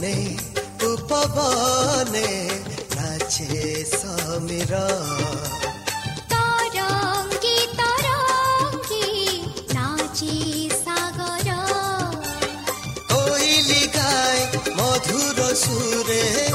বনে উপবনে নাচে সমীর। তরঙ্গে তরঙ্গে নাচে সাগর। কোইলি গায় মধুর সুরে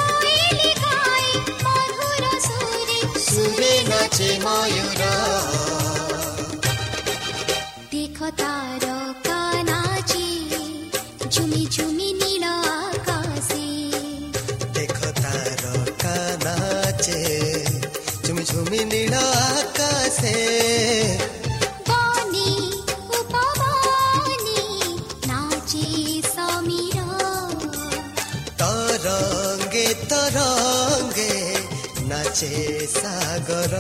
ଅଛେ ସାଗର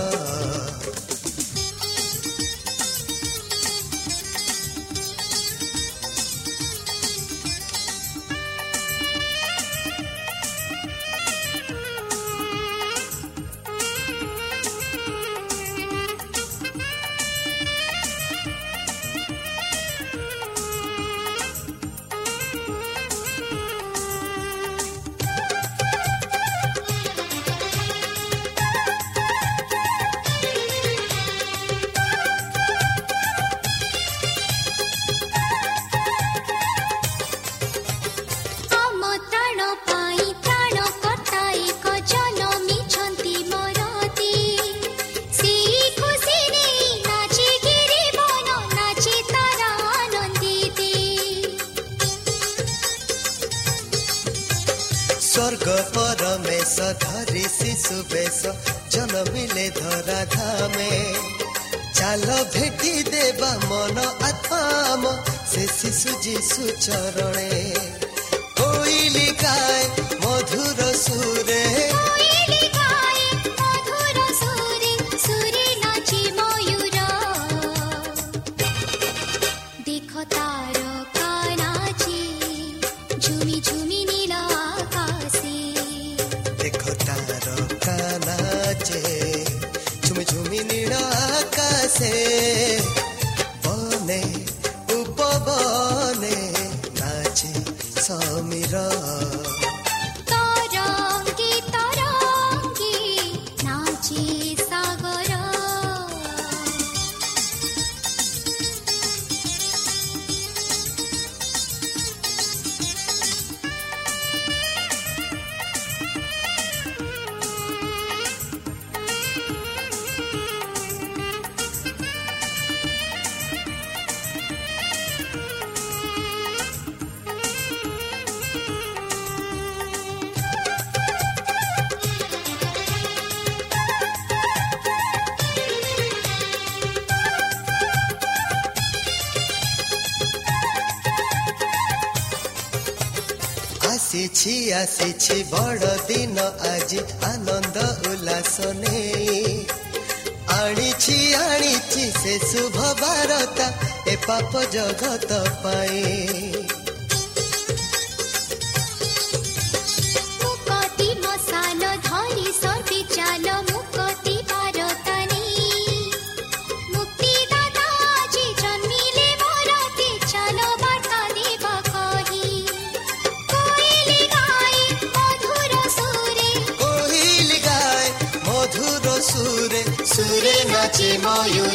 ବେଶ ଜନ୍ମିଲେ ଧରା ଧାମେ ଚାଲ ଭେଟି ଦେବା ମନ ଆତ୍ମା ସେ ଶିଶୁ ଯିଶୁ ଚରଣେ ଆସିଛି ଆସିଛି ବଡ଼ ଦିନ ଆଜି। ଆନନ୍ଦ ଉଲ୍ଲାସ ନେଇ ଆଣିଛି ଆଣିଛି ସେ ଶୁଭ ବାରତା ଏ ପାପ ଜଗତ for you.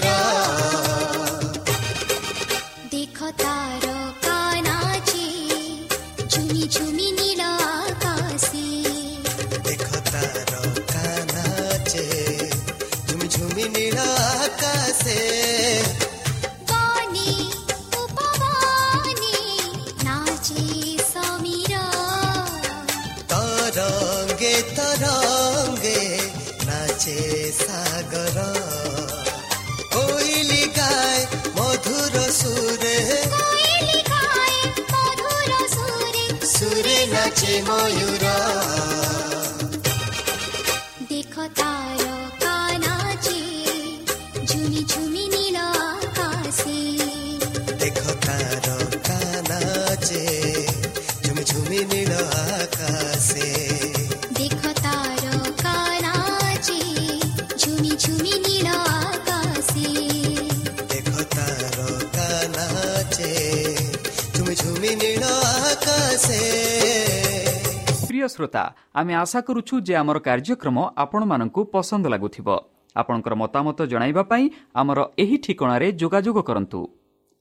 শ্রোতা, আমি আশা করুছু যে আমার কার্যক্রম আপনার পসন্দ লাগুব আপনার মতামত পাই আমার এই ঠিকার যোগাযোগ করতু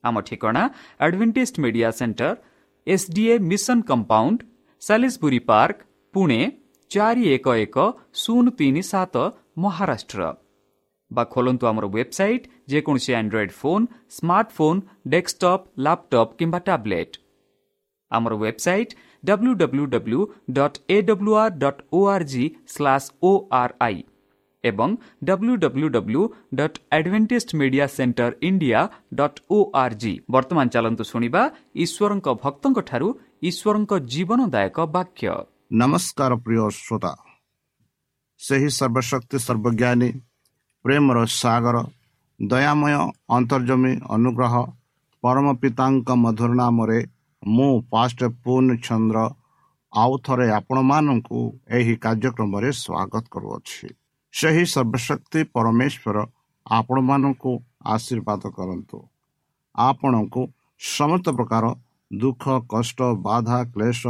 আমার ঠিকনা Advantage Media Centre SDA Mission Compound সাি park Pune চারি এক এক শূন্য তিন সাত মহারাষ্ট্র বা খোলতু আমার ওয়েবসাইট যেকোন Android phone smartphone desktop laptop কিংবা ট্যাবলেট କିମ୍ବା ଟ୍ୟାବ୍ଲେଟ୍ ଆମର website W W W dot A W R dot O R G slash O R I ଏବଂ W W W dot Adventist Media Centre India dot O R G ବର୍ତ୍ତମାନ ଚାଲନ୍ତୁ ଶୁଣିବା ଈଶ୍ୱରଙ୍କ ଭକ୍ତଙ୍କଠାରୁ ଈଶ୍ୱରଙ୍କ ଜୀବନଦାୟକ ବାକ୍ୟ ନମସ୍କାର ପ୍ରିୟ ଶ୍ରୋତା ସେହି ସର୍ବଶକ୍ତି ସର୍ବଜ୍ଞାନୀ ପ୍ରେମର ସାଗର ଦୟାମୟ ଅନ୍ତର୍ଜମୀ ଅନୁଗ୍ରହ ପରମ ପିତାଙ୍କ ମଧୁର ନାମରେ ମୁଁ ପାଷ୍ଟ ପୂର୍ଣ୍ଣ ଚନ୍ଦ୍ର ଆଉ ଥରେ ଆପଣମାନଙ୍କୁ ଏହି କାର୍ଯ୍ୟକ୍ରମରେ ସ୍ୱାଗତ କରୁଅଛି। ସେହି ସର୍ବଶକ୍ତି ପରମେଶ୍ୱର ଆପଣମାନଙ୍କୁ ଆଶୀର୍ବାଦ କରନ୍ତୁ। ଆପଣଙ୍କୁ ସମସ୍ତ ପ୍ରକାର ଦୁଃଖ କଷ୍ଟ ବାଧା କ୍ଲେଶ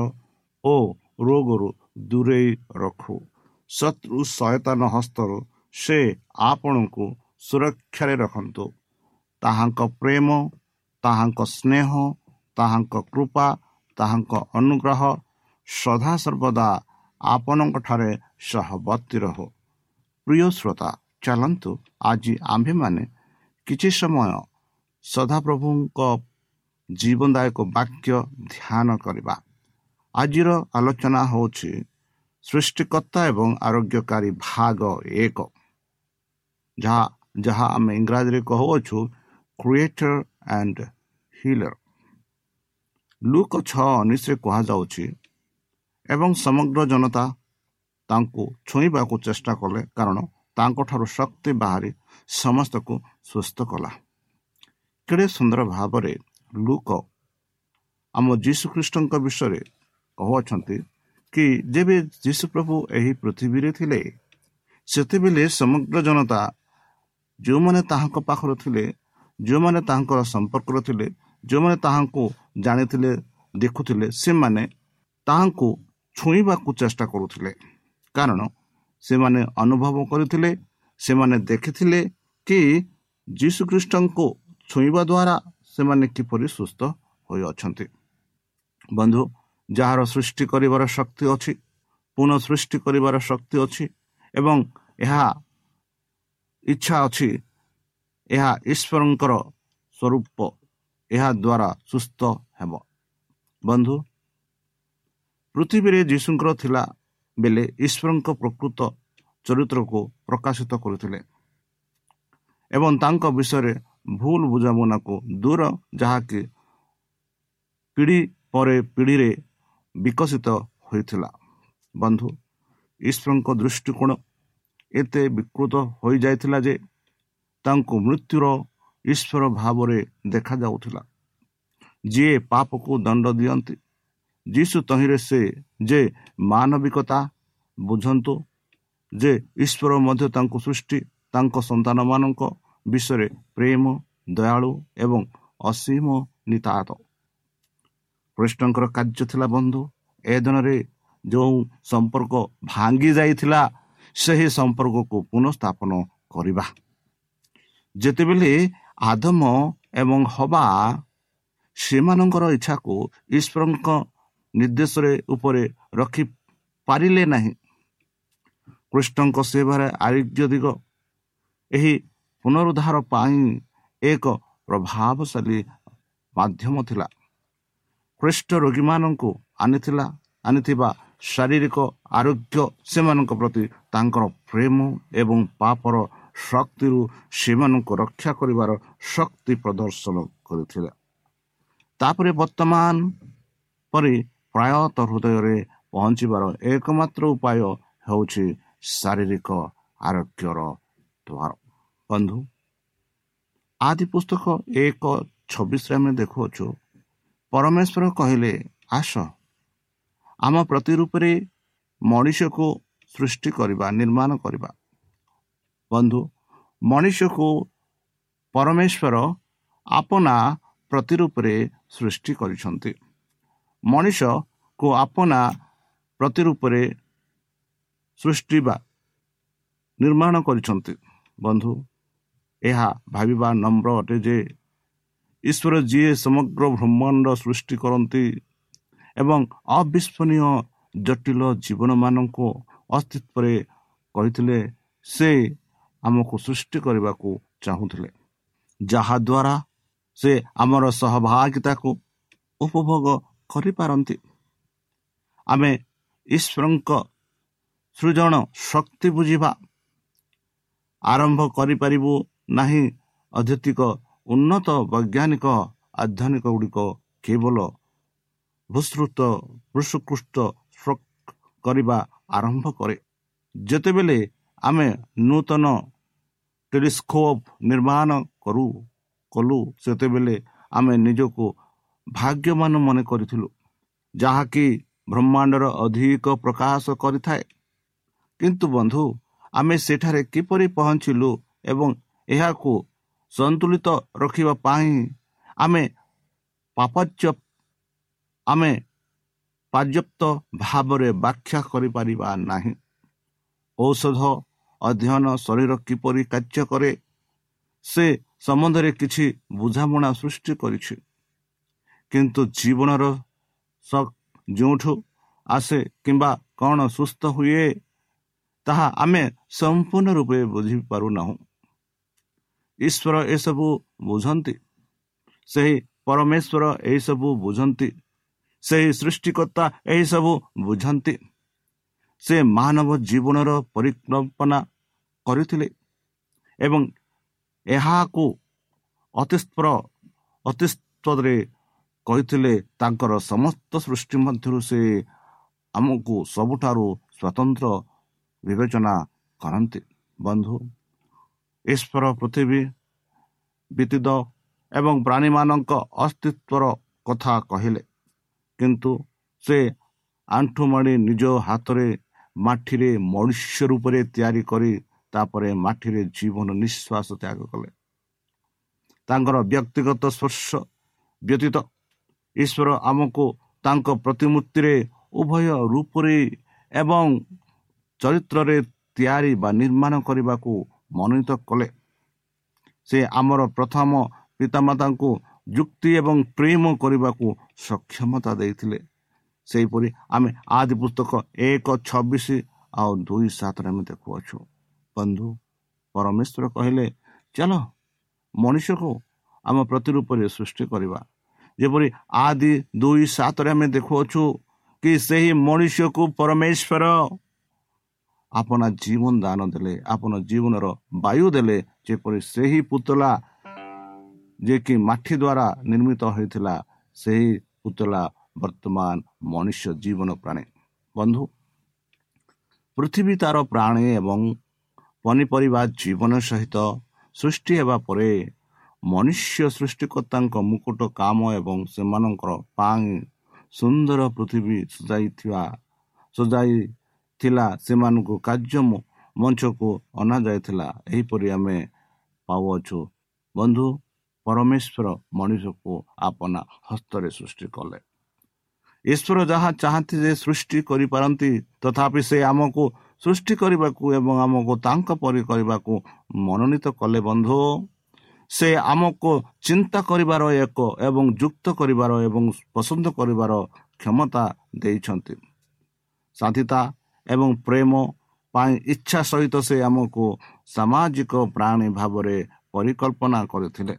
ଓ ରୋଗରୁ ଦୂରେଇ ରଖୁ। ଶତ୍ରୁ ସୟତାନ ହସ୍ତରୁ ସେ ଆପଣଙ୍କୁ ସୁରକ୍ଷାରେ ରଖନ୍ତୁ। ତାହାଙ୍କ ପ୍ରେମ ତାହାଙ୍କ ସ୍ନେହ ତାହାଙ୍କ କୃପା ତାହାଙ୍କ ଅନୁଗ୍ରହ ସଦାସର୍ବଦା ଆପଣଙ୍କଠାରେ ସହବର୍ତ୍ତୀ ରହୁ। ପ୍ରିୟ ଶ୍ରୋତା ଚାଲନ୍ତୁ ଆଜି ଆମ୍ଭେମାନେ କିଛି ସମୟ ସଦାପ୍ରଭୁଙ୍କ ଜୀବନଦାୟକ ବାକ୍ୟ ଧ୍ୟାନ କରିବା। ଆଜିର ଆଲୋଚନା ହେଉଛି ସୃଷ୍ଟିକର୍ତ୍ତା ଏବଂ ଆରୋଗ୍ୟକାରୀ ଭାଗ ଏକ। ଯାହା ଯାହା ଆମେ ଇଂରାଜୀରେ କହୁଅଛୁ କ୍ରିଏଟର ଆଣ୍ଡ ହିଲର ଲୁକ ଛଅ ଉଣେଇଶରେ କୁହାଯାଉଛି ଏବଂ ସମଗ୍ର ଜନତା ତାଙ୍କୁ ଛୁଇଁବାକୁ ଚେଷ୍ଟା କଲେ କାରଣ ତାଙ୍କଠାରୁ ଶକ୍ତି ବାହାରି ସମସ୍ତଙ୍କୁ ସୁସ୍ଥ କଲା। କେଡ଼େ ସୁନ୍ଦର ଭାବରେ ଲୁକ ଆମ ଯୀଶୁଖ୍ରୀଷ୍ଟଙ୍କ ବିଷୟରେ କହୁଅଛନ୍ତି କି ଯେବେ ଯୀଶୁପ୍ରଭୁ ଏହି ପୃଥିବୀରେ ଥିଲେ ସେତେବେଳେ ସମଗ୍ର ଜନତା ଯେଉଁମାନେ ତାହାଙ୍କ ପାଖରେ ଥିଲେ ଯେଉଁମାନେ ତାହାଙ୍କର ସମ୍ପର୍କରେ ଥିଲେ ଯେଉଁମାନେ ତାହାଙ୍କୁ ଜାଣିଥିଲେ ଦେଖୁଥିଲେ ସେମାନେ ତାହାଙ୍କୁ ଛୁଇଁବାକୁ ଚେଷ୍ଟା କରୁଥିଲେ। କାରଣ ସେମାନେ ଅନୁଭବ କରିଥିଲେ ସେମାନେ ଦେଖିଥିଲେ କି ଯୀଶୁଖ୍ରୀଷ୍ଟଙ୍କୁ ଛୁଇଁବା ଦ୍ୱାରା ସେମାନେ କିପରି ସୁସ୍ଥ ହୋଇଅଛନ୍ତି। ବନ୍ଧୁ ଯାହାର ସୃଷ୍ଟି କରିବାର ଶକ୍ତି ଅଛି ପୁନଃ ସୃଷ୍ଟି କରିବାର ଶକ୍ତି ଅଛି ଏବଂ ଏହା ଇଚ୍ଛା ଅଛି ଏହା ଈଶ୍ୱରଙ୍କର ସ୍ୱରୂପ ଏହା ଦ୍ୱାରା ସୁସ୍ଥ ହେବ। ବନ୍ଧୁ ପୃଥିବୀରେ ଯୀଶୁଙ୍କର ଥିଲା ବେଳେ ଈଶ୍ୱରଙ୍କ ପ୍ରକୃତ ଚରିତ୍ରକୁ ପ୍ରକାଶିତ କରୁଥିଲେ ଏବଂ ତାଙ୍କ ବିଷୟରେ ଭୁଲ ବୁଝାମଣାକୁ ଦୂର ଯାହାକି ପିଢ଼ି ପରେ ପିଢ଼ିରେ ବିକଶିତ ହୋଇଥିଲା। ବନ୍ଧୁ ଈଶ୍ୱରଙ୍କ ଦୃଷ୍ଟିକୋଣ ଏତେ ବିକୃତ ହୋଇଯାଇଥିଲା ଯେ ତାଙ୍କୁ ମୃତ୍ୟୁର ଈଶ୍ୱର ଭାବରେ ଦେଖାଯାଉଥିଲା ଯିଏ ପାପକୁ ଦଣ୍ଡ ଦିଅନ୍ତି ଯୀଶୁ ତହିଁରେ ସେ ଯେ ମାନବିକତା ବୁଝନ୍ତୁ ଯେ ଈଶ୍ୱର ମଧ୍ୟ ତାଙ୍କୁ ସୃଷ୍ଟି ତାଙ୍କ ସନ୍ତାନମାନଙ୍କ ବିଷୟରେ ପ୍ରେମ ଦୟାଳୁ ଏବଂ ଅସୀମ ନିତାତ କୃଷ୍ଣଙ୍କର କାର୍ଯ୍ୟ ଥିଲା ବନ୍ଧୁ ଏ ଦିନରେ ଯେଉଁ ସମ୍ପର୍କ ଭାଙ୍ଗି ଯାଇଥିଲା ସେହି ସମ୍ପର୍କକୁ ପୁନଃସ୍ଥାପନ କରିବା। ଯେତେବେଳେ ଆଦମ ଏବଂ ହବା ସେମାନଙ୍କର ଇଚ୍ଛାକୁ ଈଶ୍ୱରଙ୍କ ନିର୍ଦ୍ଦେଶରେ ଉପରେ ରଖିପାରିଲେ ନାହିଁ। କୃଷ୍ଣଙ୍କ ସେବାରେ ଆରୋଗ୍ୟ ଦିଗ ଏହି ପୁନରୁଦ୍ଧାର ପାଇଁ ଏକ ପ୍ରଭାବଶାଳୀ ମାଧ୍ୟମ ଥିଲା। ଖ୍ରୀଷ୍ଟ ରୋଗୀମାନଙ୍କୁ ଆଣିଥିଲା ଆଣିଥିବା ଶାରୀରିକ ଆରୋଗ୍ୟ ସେମାନଙ୍କ ପ୍ରତି ତାଙ୍କର ପ୍ରେମ ଏବଂ ପାପର ଶକ୍ତିରୁ ସେମାନଙ୍କୁ ରକ୍ଷା କରିବାର ଶକ୍ତି ପ୍ରଦର୍ଶନ କରିଥିଲା ତାପରେ ବର୍ତ୍ତମାନ ପରି ପ୍ରାୟତଃ ହୃଦୟରେ ପହଞ୍ଚିବାର ଏକମାତ୍ର ଉପାୟ ହେଉଛି ଶାରୀରିକ ଆରୋଗ୍ୟର ଦ୍ୱାର ବନ୍ଧୁ ଆଦି ପୁସ୍ତକ ଏକ ଛବିଶରେ ଆମେ ଦେଖୁଅଛୁ। ପରମେଶ୍ୱର କହିଲେ ଆସ ଆମ ପ୍ରତିରୂପରେ ମଣିଷକୁ ସୃଷ୍ଟି କରିବା ନିର୍ମାଣ କରିବା। ବନ୍ଧୁ ମଣିଷକୁ ପରମେଶ୍ୱର ଆପଣା ପ୍ରତିରୂପରେ ସୃଷ୍ଟି କରିଛନ୍ତି। ମଣିଷକୁ ଆପଣା ପ୍ରତିରୂପରେ ସୃଷ୍ଟି ବା ନିର୍ମାଣ କରିଛନ୍ତି। ବନ୍ଧୁ ଏହା ଭାବିବା ନମ୍ର ଅଟେ ଯେ ଈଶ୍ୱର ଯିଏ ସମଗ୍ର ବ୍ରହ୍ମାଣ୍ଡ ସୃଷ୍ଟି କରନ୍ତି ଏବଂ ଅବିସ୍ମରଣୀୟ ଜଟିଳ ଜୀବନମାନଙ୍କୁ ଅସ୍ତିତ୍ୱରେ କହିଥିଲେ ସେ ଆମକୁ ସୃଷ୍ଟି କରିବାକୁ ଚାହୁଁଥିଲେ। ଯାହାଦ୍ୱାରା ସେ ଆମର ସହଭାଗିତାକୁ ଉପଭୋଗ କରିପାରନ୍ତି। ଆମେ ଈଶ୍ୱରଙ୍କ ସୃଜନ ଶକ୍ତି ବୁଝିବା ଆରମ୍ଭ କରିପାରିବୁ ନାହିଁ। ଅଧ୍ୟତିକ ଉନ୍ନତ ବୈଜ୍ଞାନିକ ଅଧ୍ୟୟନିକ ଗୁଡ଼ିକ କେବଳ ଭୂସୃତ ବୃଷକୃଷ୍ଟ କରିବା ଆରମ୍ଭ କରେ। ଯେତେବେଳେ ଆମେ ନୂତନ ଟେଲିସ୍କୋପ୍ ନିର୍ମାଣ କରୁ କଲୁ ସେତେବେଳେ ଆମେ ନିଜକୁ ଭାଗ୍ୟମାନ ମନେ କରିଥିଲୁ ଯାହାକି ବ୍ରହ୍ମାଣ୍ଡର ଅଧିକ ପ୍ରକାଶ କରିଥାଏ। କିନ୍ତୁ ବନ୍ଧୁ ଆମେ ସେଠାରେ କିପରି ପହଞ୍ଚିଲୁ ଏବଂ ଏହାକୁ ସନ୍ତୁଳିତ ରଖିବା ପାଇଁ ଆମେ ପାପଜ୍ୟ ଆମେ ପର୍ଯ୍ୟାପ୍ତ ଭାବରେ ବ୍ୟାଖ୍ୟା କରିପାରିବା ନାହିଁ। ଔଷଧ ଅଧ୍ୟୟନ ଶରୀର କିପରି କାର୍ଯ୍ୟ କରେ ସେ ସମ୍ବନ୍ଧରେ କିଛି ବୁଝାମଣା ସୃଷ୍ଟି କରିଛି। କିନ୍ତୁ ଜୀବନର ଯେଉଁଠୁ ଆସେ କିମ୍ବା କ'ଣ ସୁସ୍ଥ ହୁଏ ତାହା ଆମେ ସମ୍ପୂର୍ଣ୍ଣ ରୂପେ ବୁଝିପାରୁନାହୁଁ। ଈଶ୍ୱର ଏସବୁ ବୁଝନ୍ତି ସେହି ପରମେଶ୍ୱର ଏହିସବୁ ବୁଝନ୍ତି ସେହି ସୃଷ୍ଟିକର୍ତ୍ତା ଏହିସବୁ ବୁଝନ୍ତି। ସେ ମାନବ ଜୀବନର ପରିକଳ୍ପନା କରିଥିଲେ ଏବଂ ଏହାକୁ ଅତିସ୍ପର ଅତିସ୍ତରେ କହିଥିଲେ ତାଙ୍କର ସମସ୍ତ ସୃଷ୍ଟି ମଧ୍ୟରୁ ସେ ଆମକୁ ସବୁଠାରୁ ସ୍ୱତନ୍ତ୍ର ବିବେଚନା କରନ୍ତି। ବନ୍ଧୁ ଈଶ୍ୱର ପୃଥିବୀ ବ୍ୟତୀତ ଏବଂ ପ୍ରାଣୀମାନଙ୍କ ଅସ୍ତିତ୍ୱର କଥା କହିଲେ କିନ୍ତୁ ସେ ଆଣ୍ଠୁ ମାଡ଼ି ନିଜ ହାତରେ ମାଟିରେ ମନୁଷ୍ୟ ରୂପରେ ତିଆରି କରି ତାପରେ ମାଟିରେ ଜୀବନ ନିଶ୍ୱାସ ତ୍ୟାଗ କଲେ ତାଙ୍କର ବ୍ୟକ୍ତିଗତ ସ୍ପର୍ଶ ବ୍ୟତୀତ ଈଶ୍ୱର ଆମକୁ ତାଙ୍କ ପ୍ରତିମୂର୍ତ୍ତିରେ ଉଭୟ ରୂପରେ ଏବଂ ଚରିତ୍ରରେ ତିଆରି ବା ନିର୍ମାଣ କରିବାକୁ ମନୋନୀତ କଲେ ସେ ଆମର ପ୍ରଥମ ପିତାମାତାଙ୍କୁ ଯୁକ୍ତି ଏବଂ ପ୍ରେମ କରିବାକୁ ସକ୍ଷମତା ଦେଇଥିଲେ ସେହିପରି ଆମେ ଆଦି ପୁସ୍ତକ ଏକ ଛବିଶ ଆଉ ଦୁଇ ସାତରେ ଆମେ ଦେଖୁଅଛୁ ବନ୍ଧୁ ପରମେଶ୍ୱର କହିଲେ ଚାଲ ମଣିଷକୁ ଆମ ପ୍ରତିରୂପରେ ସୃଷ୍ଟି କରିବା। ଯେପରି ଆଦି ଦୁଇ ସାତରେ ଆମେ ଦେଖୁଅଛୁ କି ସେହି ମଣିଷକୁ ପରମେଶ୍ୱର ଆପଣ ଜୀବନ ଦାନ ଦେଲେ ଆପଣ ଜୀବନର ବାୟୁ ଦେଲେ ଯେପରି ସେହି ପୁତଳା ଯିଏକି ମାଠି ଦ୍ୱାରା ନିର୍ମିତ ହୋଇଥିଲା ସେହି ପୁତଳା ବର୍ତ୍ତମାନ ମନୁଷ୍ୟ ଜୀବନ ପ୍ରାଣୀ ବନ୍ଧୁ ପୃଥିବୀ ତାର ପ୍ରାଣୀ ଏବଂ ପନିପରିବା ଜୀବନ ସହିତ ସୃଷ୍ଟି ହେବା ପରେ ମନୁଷ୍ୟ ସୃଷ୍ଟିକର୍ତ୍ତାଙ୍କ ମୁକୁଟ କାମ ଏବଂ ସେମାନଙ୍କର ପାଇଁ ସୁନ୍ଦର ପୃଥିବୀ ସଜାଇଥିବା ସଜାଇଥିଲା ସେମାନଙ୍କୁ କାର୍ଯ୍ୟ ମଞ୍ଚକୁ ଅଣାଯାଇଥିଲା ଏହିପରି ଆମେ ପାଉଅଛୁ ବନ୍ଧୁ ପରମେଶ୍ୱର ମଣିଷକୁ ଆପଣା ହସ୍ତରେ ସୃଷ୍ଟି କଲେ ଈଶ୍ୱର ଯାହା ଚାହାନ୍ତି ଯେ ସୃଷ୍ଟି କରିପାରନ୍ତି ତଥାପି ସେ ଆମକୁ ସୃଷ୍ଟି କରିବାକୁ ଏବଂ ଆମକୁ ତାଙ୍କ ପରି କରିବାକୁ ମନୋନୀତ କଲେ ବନ୍ଧୁ। ସେ ଆମକୁ ଚିନ୍ତା କରିବାର ଏକ ଏବଂ ଯୁକ୍ତ କରିବାର ଏବଂ ପସନ୍ଦ କରିବାର କ୍ଷମତା ଦେଇଛନ୍ତି। ସାଥିତା ଏବଂ ପ୍ରେମ ପାଇଁ ଇଚ୍ଛା ସହିତ ସେ ଆମକୁ ସାମାଜିକ ପ୍ରାଣୀ ଭାବରେ ପରିକଳ୍ପନା କରିଥିଲେ।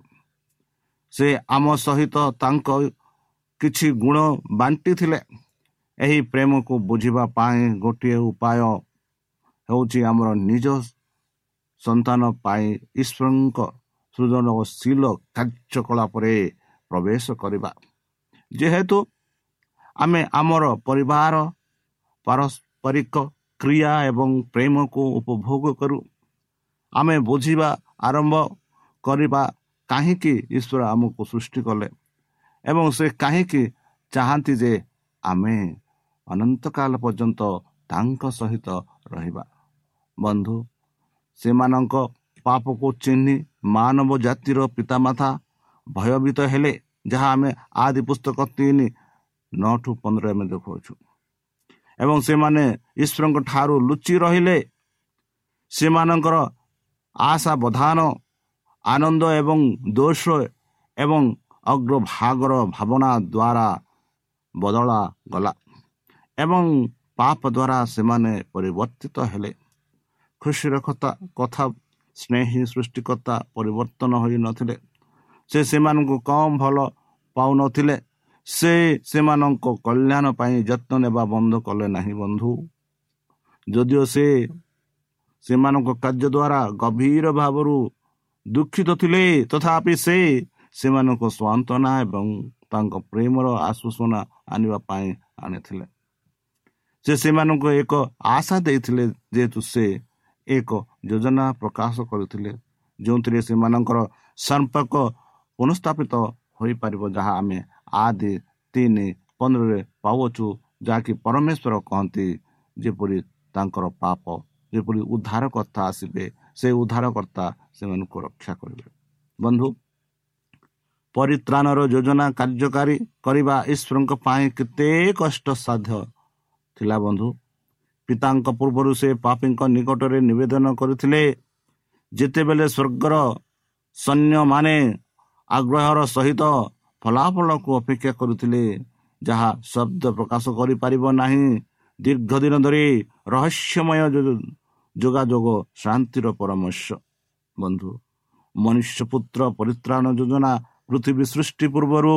ସେ ଆମ ସହିତ ତାଙ୍କ କିଛି ଗୁଣ ବାଣ୍ଟିଥିଲେ ଏହି ପ୍ରେମକୁ ବୁଝିବା ପାଇଁ ଗୋଟିଏ ଉପାୟ ହେଉଛି ଆମର ନିଜ ସନ୍ତାନ ପାଇଁ ଈଶ୍ୱରଙ୍କ ସୃଜନଶୀଳ କାର୍ଯ୍ୟକଳାପରେ ପ୍ରବେଶ କରିବା। ଯେହେତୁ ଆମେ ଆମର ପରିବାର ପାରସ୍ପରିକ କ୍ରିୟା ଏବଂ ପ୍ରେମକୁ ଉପଭୋଗ କରୁ ଆମେ ବୁଝିବା ଆରମ୍ଭ କରିବା କାହିଁକି ଈଶ୍ୱର ଆମକୁ ସୃଷ୍ଟି କଲେ? ଏବଂ ସେ କାହିଁକି ଚାହାନ୍ତି ଯେ ଆମେ ଅନନ୍ତକାଳ ପର୍ଯ୍ୟନ୍ତ ତାଙ୍କ ସହିତ ରହିବା। ବନ୍ଧୁ ସେମାନଙ୍କ ପାପକୁ ଚିହ୍ନି ମାନବ ଜାତିର ପିତାମାତା ଭୟଭୀତ ହେଲେ ଯାହା ଆମେ ଆଦି ପୁସ୍ତକ ତିନି ନଅଠୁ ପନ୍ଦର ଆମେ ଦେଖାଉଛୁ ଏବଂ ସେମାନେ ଈଶ୍ୱରଙ୍କ ଠାରୁ ଲୁଚି ରହିଲେ। ସେମାନଙ୍କର ଆଶା ବଧାନ ଆନନ୍ଦ ଏବଂ ଦୋଷ ଏବଂ ଅଗ୍ରଭାଗର ଭାବନା ଦ୍ୱାରା ବଦଳା ଗଲା ଏବଂ ପାପ ଦ୍ୱାରା ସେମାନେ ପରିବର୍ତ୍ତିତ ହେଲେ। ଖୁସିର କଥା କଥା ସ୍ନେହୀ ସୃଷ୍ଟିକର୍ତ୍ତା ପରିବର୍ତ୍ତନ ହୋଇନଥିଲେ ସେ ସେମାନଙ୍କୁ କମ୍ ଭଲ ପାଉନଥିଲେ। ସେ ସେମାନଙ୍କ କଲ୍ୟାଣ ପାଇଁ ଯତ୍ନ ନେବା ବନ୍ଦ କଲେ ନାହିଁ ବନ୍ଧୁ। ଯଦିଓ ସେ ସେମାନଙ୍କ କାର୍ଯ୍ୟ ଦ୍ୱାରା ଗଭୀର ଭାବରୁ ଦୁଃଖିତ ଥିଲେ ତଥାପି ସେ ସେମାନଙ୍କୁ ସ୍ୱାନ୍ତନା ଏବଂ ତାଙ୍କ ପ୍ରେମର ଆଶ୍ୱାସନା ଆଣିବା ପାଇଁ ଆଣିଥିଲେ। ସେ ସେମାନଙ୍କୁ ଏକ ଆଶା ଦେଇଥିଲେ ଯେହେତୁ ସେ ଏକ ଯୋଜନା ପ୍ରକାଶ କରିଥିଲେ। ଯେଉଁଥିରେ ସେମାନଙ୍କର ସମ୍ପର୍କ ପୁନଃସ୍ଥାପିତ ହୋଇପାରିବ ଯାହା ଆମେ ଆଦି ତିନି ପନ୍ଦରରେ ପାଉଛୁ ଯାହାକି ପରମେଶ୍ୱର କହନ୍ତି ଯେପରି ତାଙ୍କର ପାପ ଯେପରି ଉଦ୍ଧାରକର୍ତ୍ତା ଆସିବେ ସେ ଉଦ୍ଧାରକର୍ତ୍ତା ସେମାନଙ୍କୁ ରକ୍ଷା କରିବେ। ବନ୍ଧୁ ପରିତ୍ରାଣର ଯୋଜନା କାର୍ଯ୍ୟକାରୀ କରିବା ଈଶ୍ୱରଙ୍କ ପାଇଁ କେତେ କଷ୍ଟସାଧ୍ୟ ଥିଲା ବନ୍ଧୁ ପିତାଙ୍କ ପୂର୍ବରୁ ସେ ପାପୀଙ୍କ ନିକଟରେ ନିବେଦନ କରିଥିଲେ। ଯେତେବେଳେ ସ୍ୱର୍ଗର ସୈନ୍ୟମାନେ ଆଗ୍ରହର ସହିତ ଫଳାଫଳକୁ ଅପେକ୍ଷା କରୁଥିଲେ ଯାହା ଶବ୍ଦ ପ୍ରକାଶ କରିପାରିବ ନାହିଁ ଦୀର୍ଘ ଦିନ ଧରି ରହସ୍ୟମୟ ଯୋଗାଯୋଗ ଶାନ୍ତିର ପରାମର୍ଶ। ବନ୍ଧୁ ମନୁଷ୍ୟ ପୁତ୍ର ପରିତ୍ରାଣ ଯୋଜନା ପୃଥିବୀ ସୃଷ୍ଟି ପୂର୍ବରୁ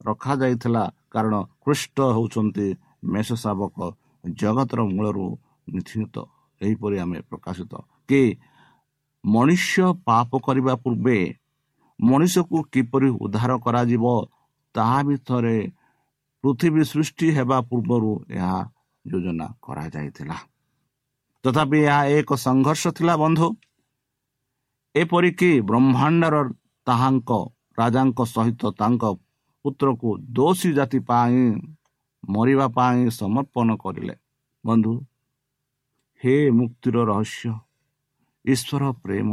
ରଖାଯାଇଥିଲା କାରଣ କୃଷ୍ଟ ହେଉଛନ୍ତି ମେଷ ଶାବକ ଜଗତର ମୂଳରୁ ନିଶ୍ଚିତ ଏହିପରି ଆମେ ପ୍ରକାଶିତ। କି ମନୁଷ୍ୟ ପାପ କରିବା ପୂର୍ବେ ମଣିଷକୁ କିପରି ଉଦ୍ଧାର କରାଯିବ ତାହା ଭିତରେ ପୃଥିବୀ ସୃଷ୍ଟି ହେବା ପୂର୍ବରୁ ଏହା ଯୋଜନା କରାଯାଇଥିଲା। ତଥାପି ଏହା ଏକ ସଂଘର୍ଷ ଥିଲା ବନ୍ଧୁ। ଏପରିକି ବ୍ରହ୍ମାଣ୍ଡର ତାହାଙ୍କ ରାଜାଙ୍କ ସହିତ ତାଙ୍କ ପୁତ୍ରକୁ ଦୋଷୀ ଜାତି ପାଇଁ ମରିବା ପାଇଁ ସମର୍ପଣ କରିଲେ। ବନ୍ଧୁ ହେ ମୁକ୍ତିର ରହସ୍ୟ ଈଶ୍ୱର ପ୍ରେମ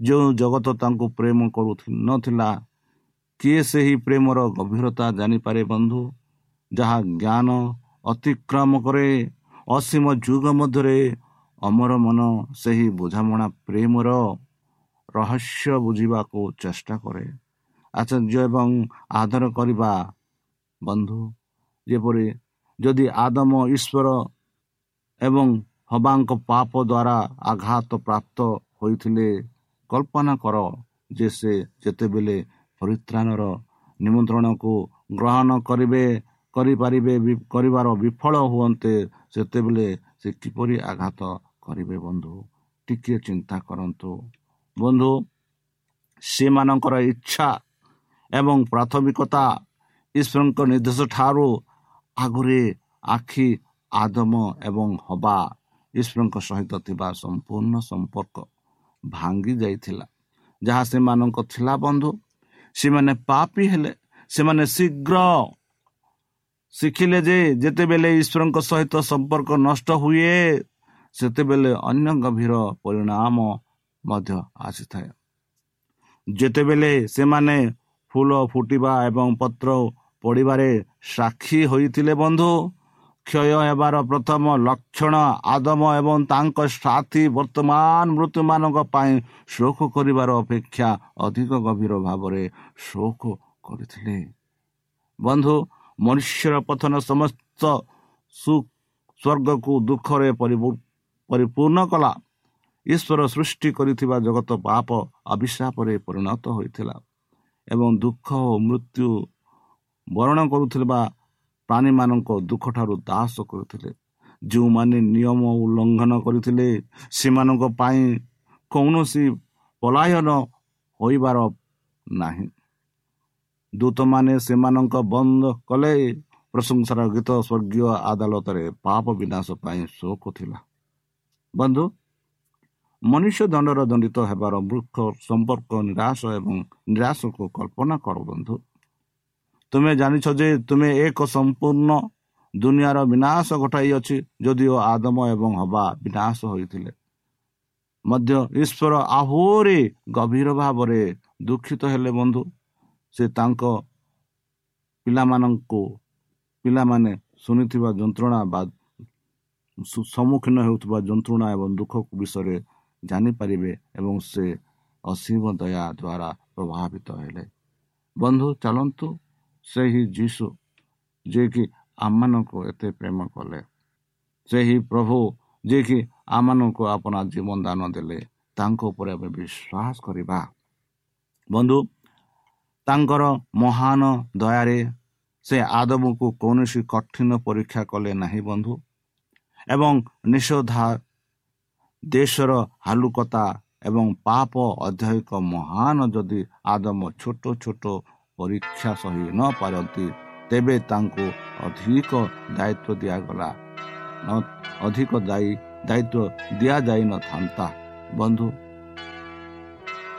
ଯେଉଁ ଜଗତ ତାଙ୍କୁ ପ୍ରେମ କରୁ ନଥିଲା କିଏ ସେହି ପ୍ରେମର ଗଭୀରତା ଜାଣିପାରେ ବନ୍ଧୁ ଯାହା ଜ୍ଞାନ ଅତିକ୍ରମ କରେ? ଅସୀମ ଯୁଗ ମଧ୍ୟରେ ଅମର ମନ ସେହି ବୁଝାମଣା ପ୍ରେମର ରହସ୍ୟ ବୁଝିବାକୁ ଚେଷ୍ଟା କରେ। ଆଚର୍ଯ୍ୟ ଏବଂ ଆଦର କରିବା। ବନ୍ଧୁ ଯେପରି ଯଦି ଆଦମ ଈଶ୍ୱର ଏବଂ ହବାଙ୍କ ପାପ ଦ୍ୱାରା ଆଘାତ ପ୍ରାପ୍ତ ହୋଇଥିଲେ କଳ୍ପନା କର ଯେ ସେ ଯେତେବେଳେ ପରିତ୍ରାଣର ନିମନ୍ତ୍ରଣକୁ ଗ୍ରହଣ କରିବେ କରିପାରିବେ କରିବାର ବିଫଳ ହୁଅନ୍ତେ ସେତେବେଳେ ସେ କିପରି ଆଘାତ କରିବେ ବନ୍ଧୁ? ଟିକିଏ ଚିନ୍ତା କରନ୍ତୁ। ବନ୍ଧୁ ସେମାନଙ୍କର ଇଚ୍ଛା ଏବଂ ପ୍ରାଥମିକତା ଈଶ୍ୱରଙ୍କ ନିର୍ଦ୍ଦେଶ ଠାରୁ ଆଗରେ ଆଖି ଆଦମ ଏବଂ ହବା ଈଶ୍ୱରଙ୍କ ସହିତ ଥିବା ସମ୍ପୂର୍ଣ୍ଣ ସମ୍ପର୍କ ଭାଙ୍ଗି ଯାଇଥିଲା। ଯାହା ସେମାନଙ୍କ ଥିଲା ବନ୍ଧୁ। ସେମାନେ ପାପି ହେଲେ। ସେମାନେ ଶୀଘ୍ର ଶିଖିଲେ ଯେ ଯେତେବେଳେ ଈଶ୍ୱରଙ୍କ ସହିତ ସମ୍ପର୍କ ନଷ୍ଟ ହୁଏ ସେତେବେଳେ ଅନ୍ୟ ଗଭୀର ପରିଣାମ ମଧ୍ୟ ଆସିଥାଏ। ଯେତେବେଳେ ସେମାନେ ଫୁଲ ଫୁଟିବା ଏବଂ ପତ୍ର ପଡ଼ିବାରେ ସାକ୍ଷୀ ହୋଇଥିଲେ ବନ୍ଧୁ କ୍ଷୟ ହେବାର ପ୍ରଥମ ଲକ୍ଷଣ ଆଦମ ଏବଂ ତାଙ୍କ ସାଥୀ ବର୍ତ୍ତମାନ ମୃତ୍ୟୁମାନଙ୍କ ପାଇଁ ଶୋକ କରିବାର ଅପେକ୍ଷା ଅଧିକ ଗଭୀର ଭାବରେ ଶୋକ କରିଥିଲେ ବନ୍ଧୁ ମନୁଷ୍ୟର ପଥନ ସମସ୍ତ ସୁ ସ୍ୱର୍ଗକୁ ଦୁଃଖରେ ପରିପୂର୍ଣ୍ଣ କଲା ଈଶ୍ୱର ସୃଷ୍ଟି କରିଥିବା ଜଗତ ପାପ ଅଭିଶାପରେ ପରିଣତ ହୋଇଥିଲା ଏବଂ ଦୁଃଖ ଓ ମୃତ୍ୟୁ ବରଣ କରୁଥିବା ପ୍ରାଣୀମାନଙ୍କ ଦୁଃଖଠାରୁ ଦାସ କରୁଥିଲେ। ଯେଉଁମାନେ ନିୟମ ଉଲ୍ଲଙ୍ଘନ କରିଥିଲେ ସେମାନଙ୍କ ପାଇଁ କୌଣସି ପଳାୟନ ହୋଇବାର ନାହିଁ। ଦୂତମାନେ ସେମାନଙ୍କ ବନ୍ଦ କଲେ। ପ୍ରଶଂସାର ଗୀତ ସ୍ୱର୍ଗୀୟ ଆଦାଲତରେ ପାପ ବିନାଶ ପାଇଁ ଶୋକ ଥିଲା। ବନ୍ଧୁ ମନୁଷ୍ୟ ଦଣ୍ଡର ଦଣ୍ଡିତ ହେବାର ବୃକ୍ଷ ସମ୍ପର୍କ ନିରାଶ ଏବଂ ନିରାଶକୁ କଳ୍ପନା କର ବନ୍ଧୁ। ତୁମେ ଜାଣିଛ ଯେ ତୁମେ ଏକ ସମ୍ପୂର୍ଣ୍ଣ ଦୁନିଆର ବିନାଶ ଘଟାଇଅଛି ଯଦିଓ ଆଦମ ଏବଂ ହବା ବିନାଶ ହୋଇଥିଲେ। ମଧ୍ୟ ଈଶ୍ୱର ଆହୁରି ଗଭୀର ଭାବରେ ଦୁଃଖିତ ହେଲେ ବନ୍ଧୁ। ସେ ତାଙ୍କ ପିଲାମାନଙ୍କୁ ପିଲାମାନେ ଶୁଣିଥିବା ଯନ୍ତ୍ରଣା ବା ସମ୍ମୁଖୀନ ହେଉଥିବା ଯନ୍ତ୍ରଣା ଏବଂ ଦୁଃଖ ବିଷୟରେ ଜାଣିପାରିବେ ଏବଂ ସେ ଅସୀମ ଦୟା ଦ୍ୱାରା ପ୍ରଭାବିତ ହେଲେ ବନ୍ଧୁ ଚାଲନ୍ତୁ ସେହି ଯୀଶୁ ଯିଏକି ଆମମାନଙ୍କୁ ଏତେ ପ୍ରେମ କଲେ ସେହି ପ୍ରଭୁ ଯିଏକି ଆମମାନଙ୍କୁ ଆପଣା ଜୀବନ ଦାନ ଦେଲେ ତାଙ୍କ ଉପରେ ଆମେ ବିଶ୍ୱାସ କରିବା ବନ୍ଧୁ ତାଙ୍କର ମହାନ ଦୟାରେ ସେ ଆଦମକୁ କୌଣସି କଠିନ ପରୀକ୍ଷା କଲେ ନାହିଁ ବନ୍ଧୁ ଏବଂ ନିଷୋଧା ଦେଶର ହାଲୁକତା ଏବଂ ପାପ ଅଧ୍ୟାୟିକ ମହାନ ଯଦି ଆଦମ ଛୋଟ ଛୋଟ ପରୀକ୍ଷା ସହି ନପାରନ୍ତି ତେବେ ତାଙ୍କୁ ଅଧିକ ଦାୟିତ୍ୱ ଦିଆଗଲା। ଅଧିକ ଦାୟୀ ଦାୟିତ୍ୱ ଦିଆଯାଇନଥାନ୍ତା ବନ୍ଧୁ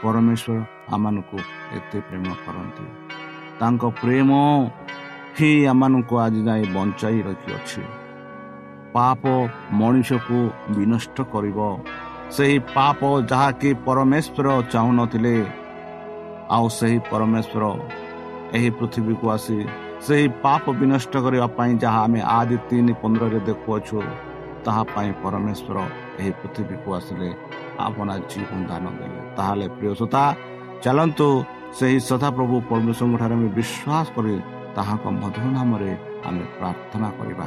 ପରମେଶ୍ୱର ଆମମାନଙ୍କୁ ଏତେ ପ୍ରେମ କରନ୍ତି। ତାଙ୍କ ପ୍ରେମ ହିଁ ଆମମାନଙ୍କୁ ଆଜି ଯାଏ ବଞ୍ଚାଇ ରଖିଅଛି। ପାପ ମଣିଷକୁ ବିନଷ୍ଟ କରିବ। ସେହି ପାପ ଯାହାକି ପରମେଶ୍ୱର ଚାହୁଁନଥିଲେ ଆଉ ସେହି ପରମେଶ୍ୱର ଏହି ପୃଥିବୀକୁ ଆସି ସେହି ପାପ ବିନଷ୍ଟ କରିବା ପାଇଁ ଯାହା ଆମେ ଆଦି ତିନି ପନ୍ଦରରେ ଦେଖୁଅଛୁ ତାହା ପାଇଁ ପରମେଶ୍ୱର ଏହି ପୃଥିବୀକୁ ଆସିଲେ ଆପଣ ଜୀବନ ଦାନ ଦେଲେ। ତାହେଲେ ପ୍ରିୟସତା ଚାଲନ୍ତୁ ସେହି ସଦାପ୍ରଭୁ ପରମେଶ୍ୱରଙ୍କ ଠାରେ ଆମେ ବିଶ୍ୱାସ କରି ତାହାଙ୍କ ମଧୁର ନାମରେ ଆମେ ପ୍ରାର୍ଥନା କରିବା।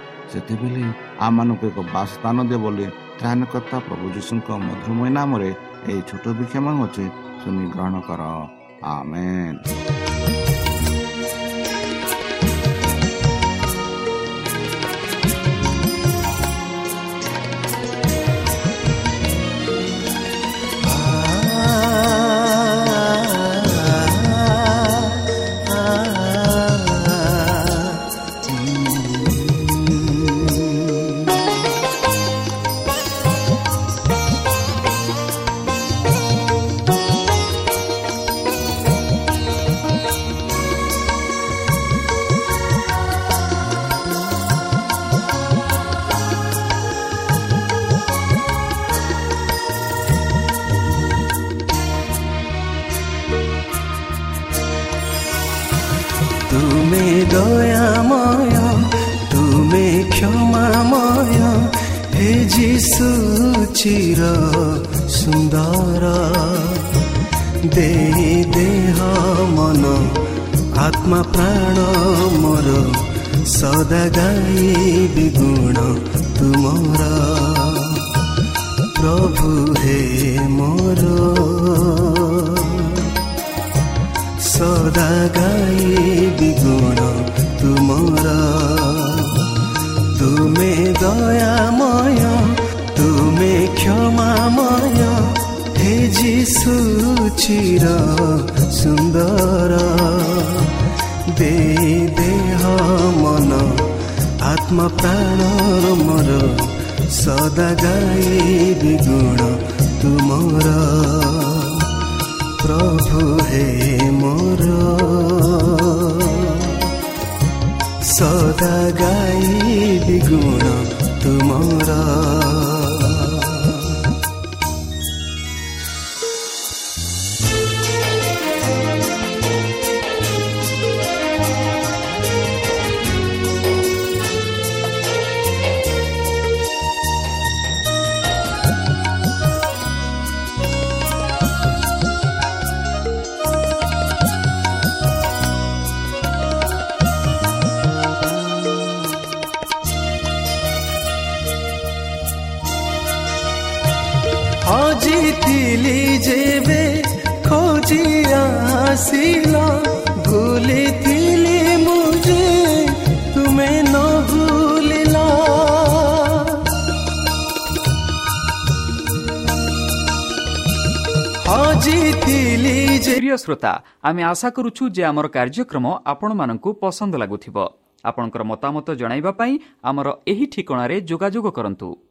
ସେତେବେଳେ ଆମମାନଙ୍କୁ ଏକ ବାସସ୍ଥାନ ଦିଅ ବୋଲି ତ୍ରାଣକର୍ତ୍ତା ପ୍ରଭୁ ଯୀଶୁଙ୍କ ମଧୁରମୟ ନାମରେ ଏହି ଛୋଟ ବିକ୍ଷମ ଅଛି ଶୁଣି ଗ୍ରହଣ କର। ଆମେନ୍। ଚିର ସୁନ୍ଦର ଦେହ ମନ ଆତ୍ମା ପ୍ରାଣ ମୋର ସଦା ଗାଇବି ଗୁଣ ତୁମର ପ୍ରଭୁ ହେ ମୋର ସଦା ଗାଇବି ଗୁଣ ତୁମର ତୁମେ ଦୟାମୟ ତୁମେ କ୍ଷମାମୟ ହେ ଯିଶୁ ଚିର ସୁନ୍ଦର ଦେ ଦେହ ମନ ଆତ୍ମା ପ୍ରାଣ ମୋର ସଦା ଗାଇବି ଗୁଣ ତୁମର ପ୍ରଭୁ ହେ ମୋର ସଦା ଗାଇବି ଗୁଣ ତୁମର ଶ୍ରୋତା ଆମେ ଆଶା କରୁଛୁ ଯେ ଆମର କାର୍ଯ୍ୟକ୍ରମ ଆପଣମାନଙ୍କୁ ପସନ୍ଦ ଲାଗୁଥିବ। ଆପଣଙ୍କର ମତାମତ ଜଣାଇବା ପାଇଁ ଆମର ଏହି ଠିକଣାରେ ଯୋଗାଯୋଗ କରନ୍ତୁ।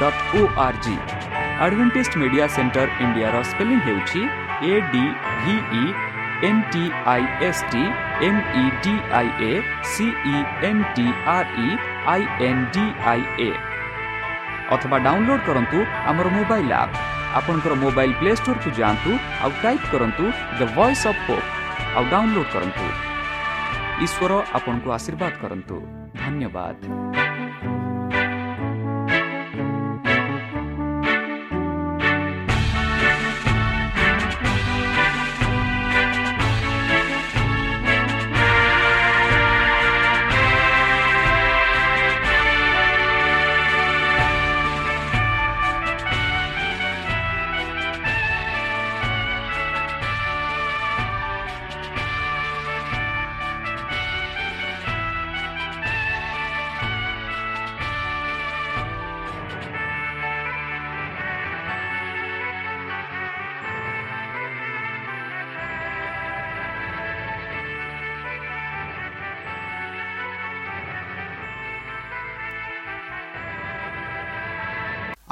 www.awr.org Advantage Media Centre ଇଣ୍ଡିଆର ସ୍ପେଲିଂ ହେଉଛି A D V E N T I S T M E D I A C E N T R E I N D I A ଅଥବା ଡାଉନଲୋଡ କରନ୍ତୁ ଆମର mobile app ଆପଣଙ୍କର mobile play ଷ୍ଟୋରକୁ ଯାଆନ୍ତୁ ଆଉ type କରନ୍ତୁ the Voice of Hope ଆଉ download କରନ୍ତୁ। ଈଶ୍ୱର ଆପଣଙ୍କୁ ଆଶୀର୍ବାଦ କରନ୍ତୁ। ଧନ୍ୟବାଦ।